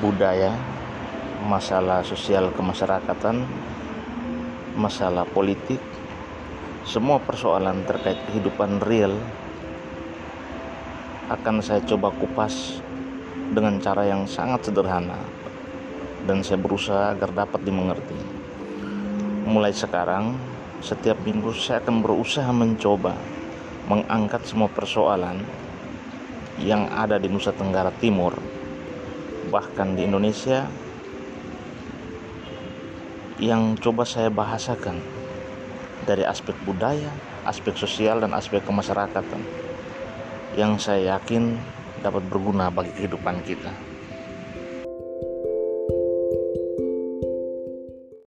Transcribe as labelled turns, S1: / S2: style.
S1: budaya, masalah sosial kemasyarakatan, masalah politik, semua persoalan terkait kehidupan real akan saya coba kupas dengan cara yang sangat sederhana dan saya berusaha agar dapat dimengerti. Mulai sekarang, setiap minggu saya akan berusaha mencoba mengangkat semua persoalan yang ada di Nusa Tenggara Timur, bahkan di Indonesia, yang coba saya bahasakan dari aspek budaya, aspek sosial, dan aspek kemasyarakatan yang saya yakin dapat berguna bagi kehidupan kita.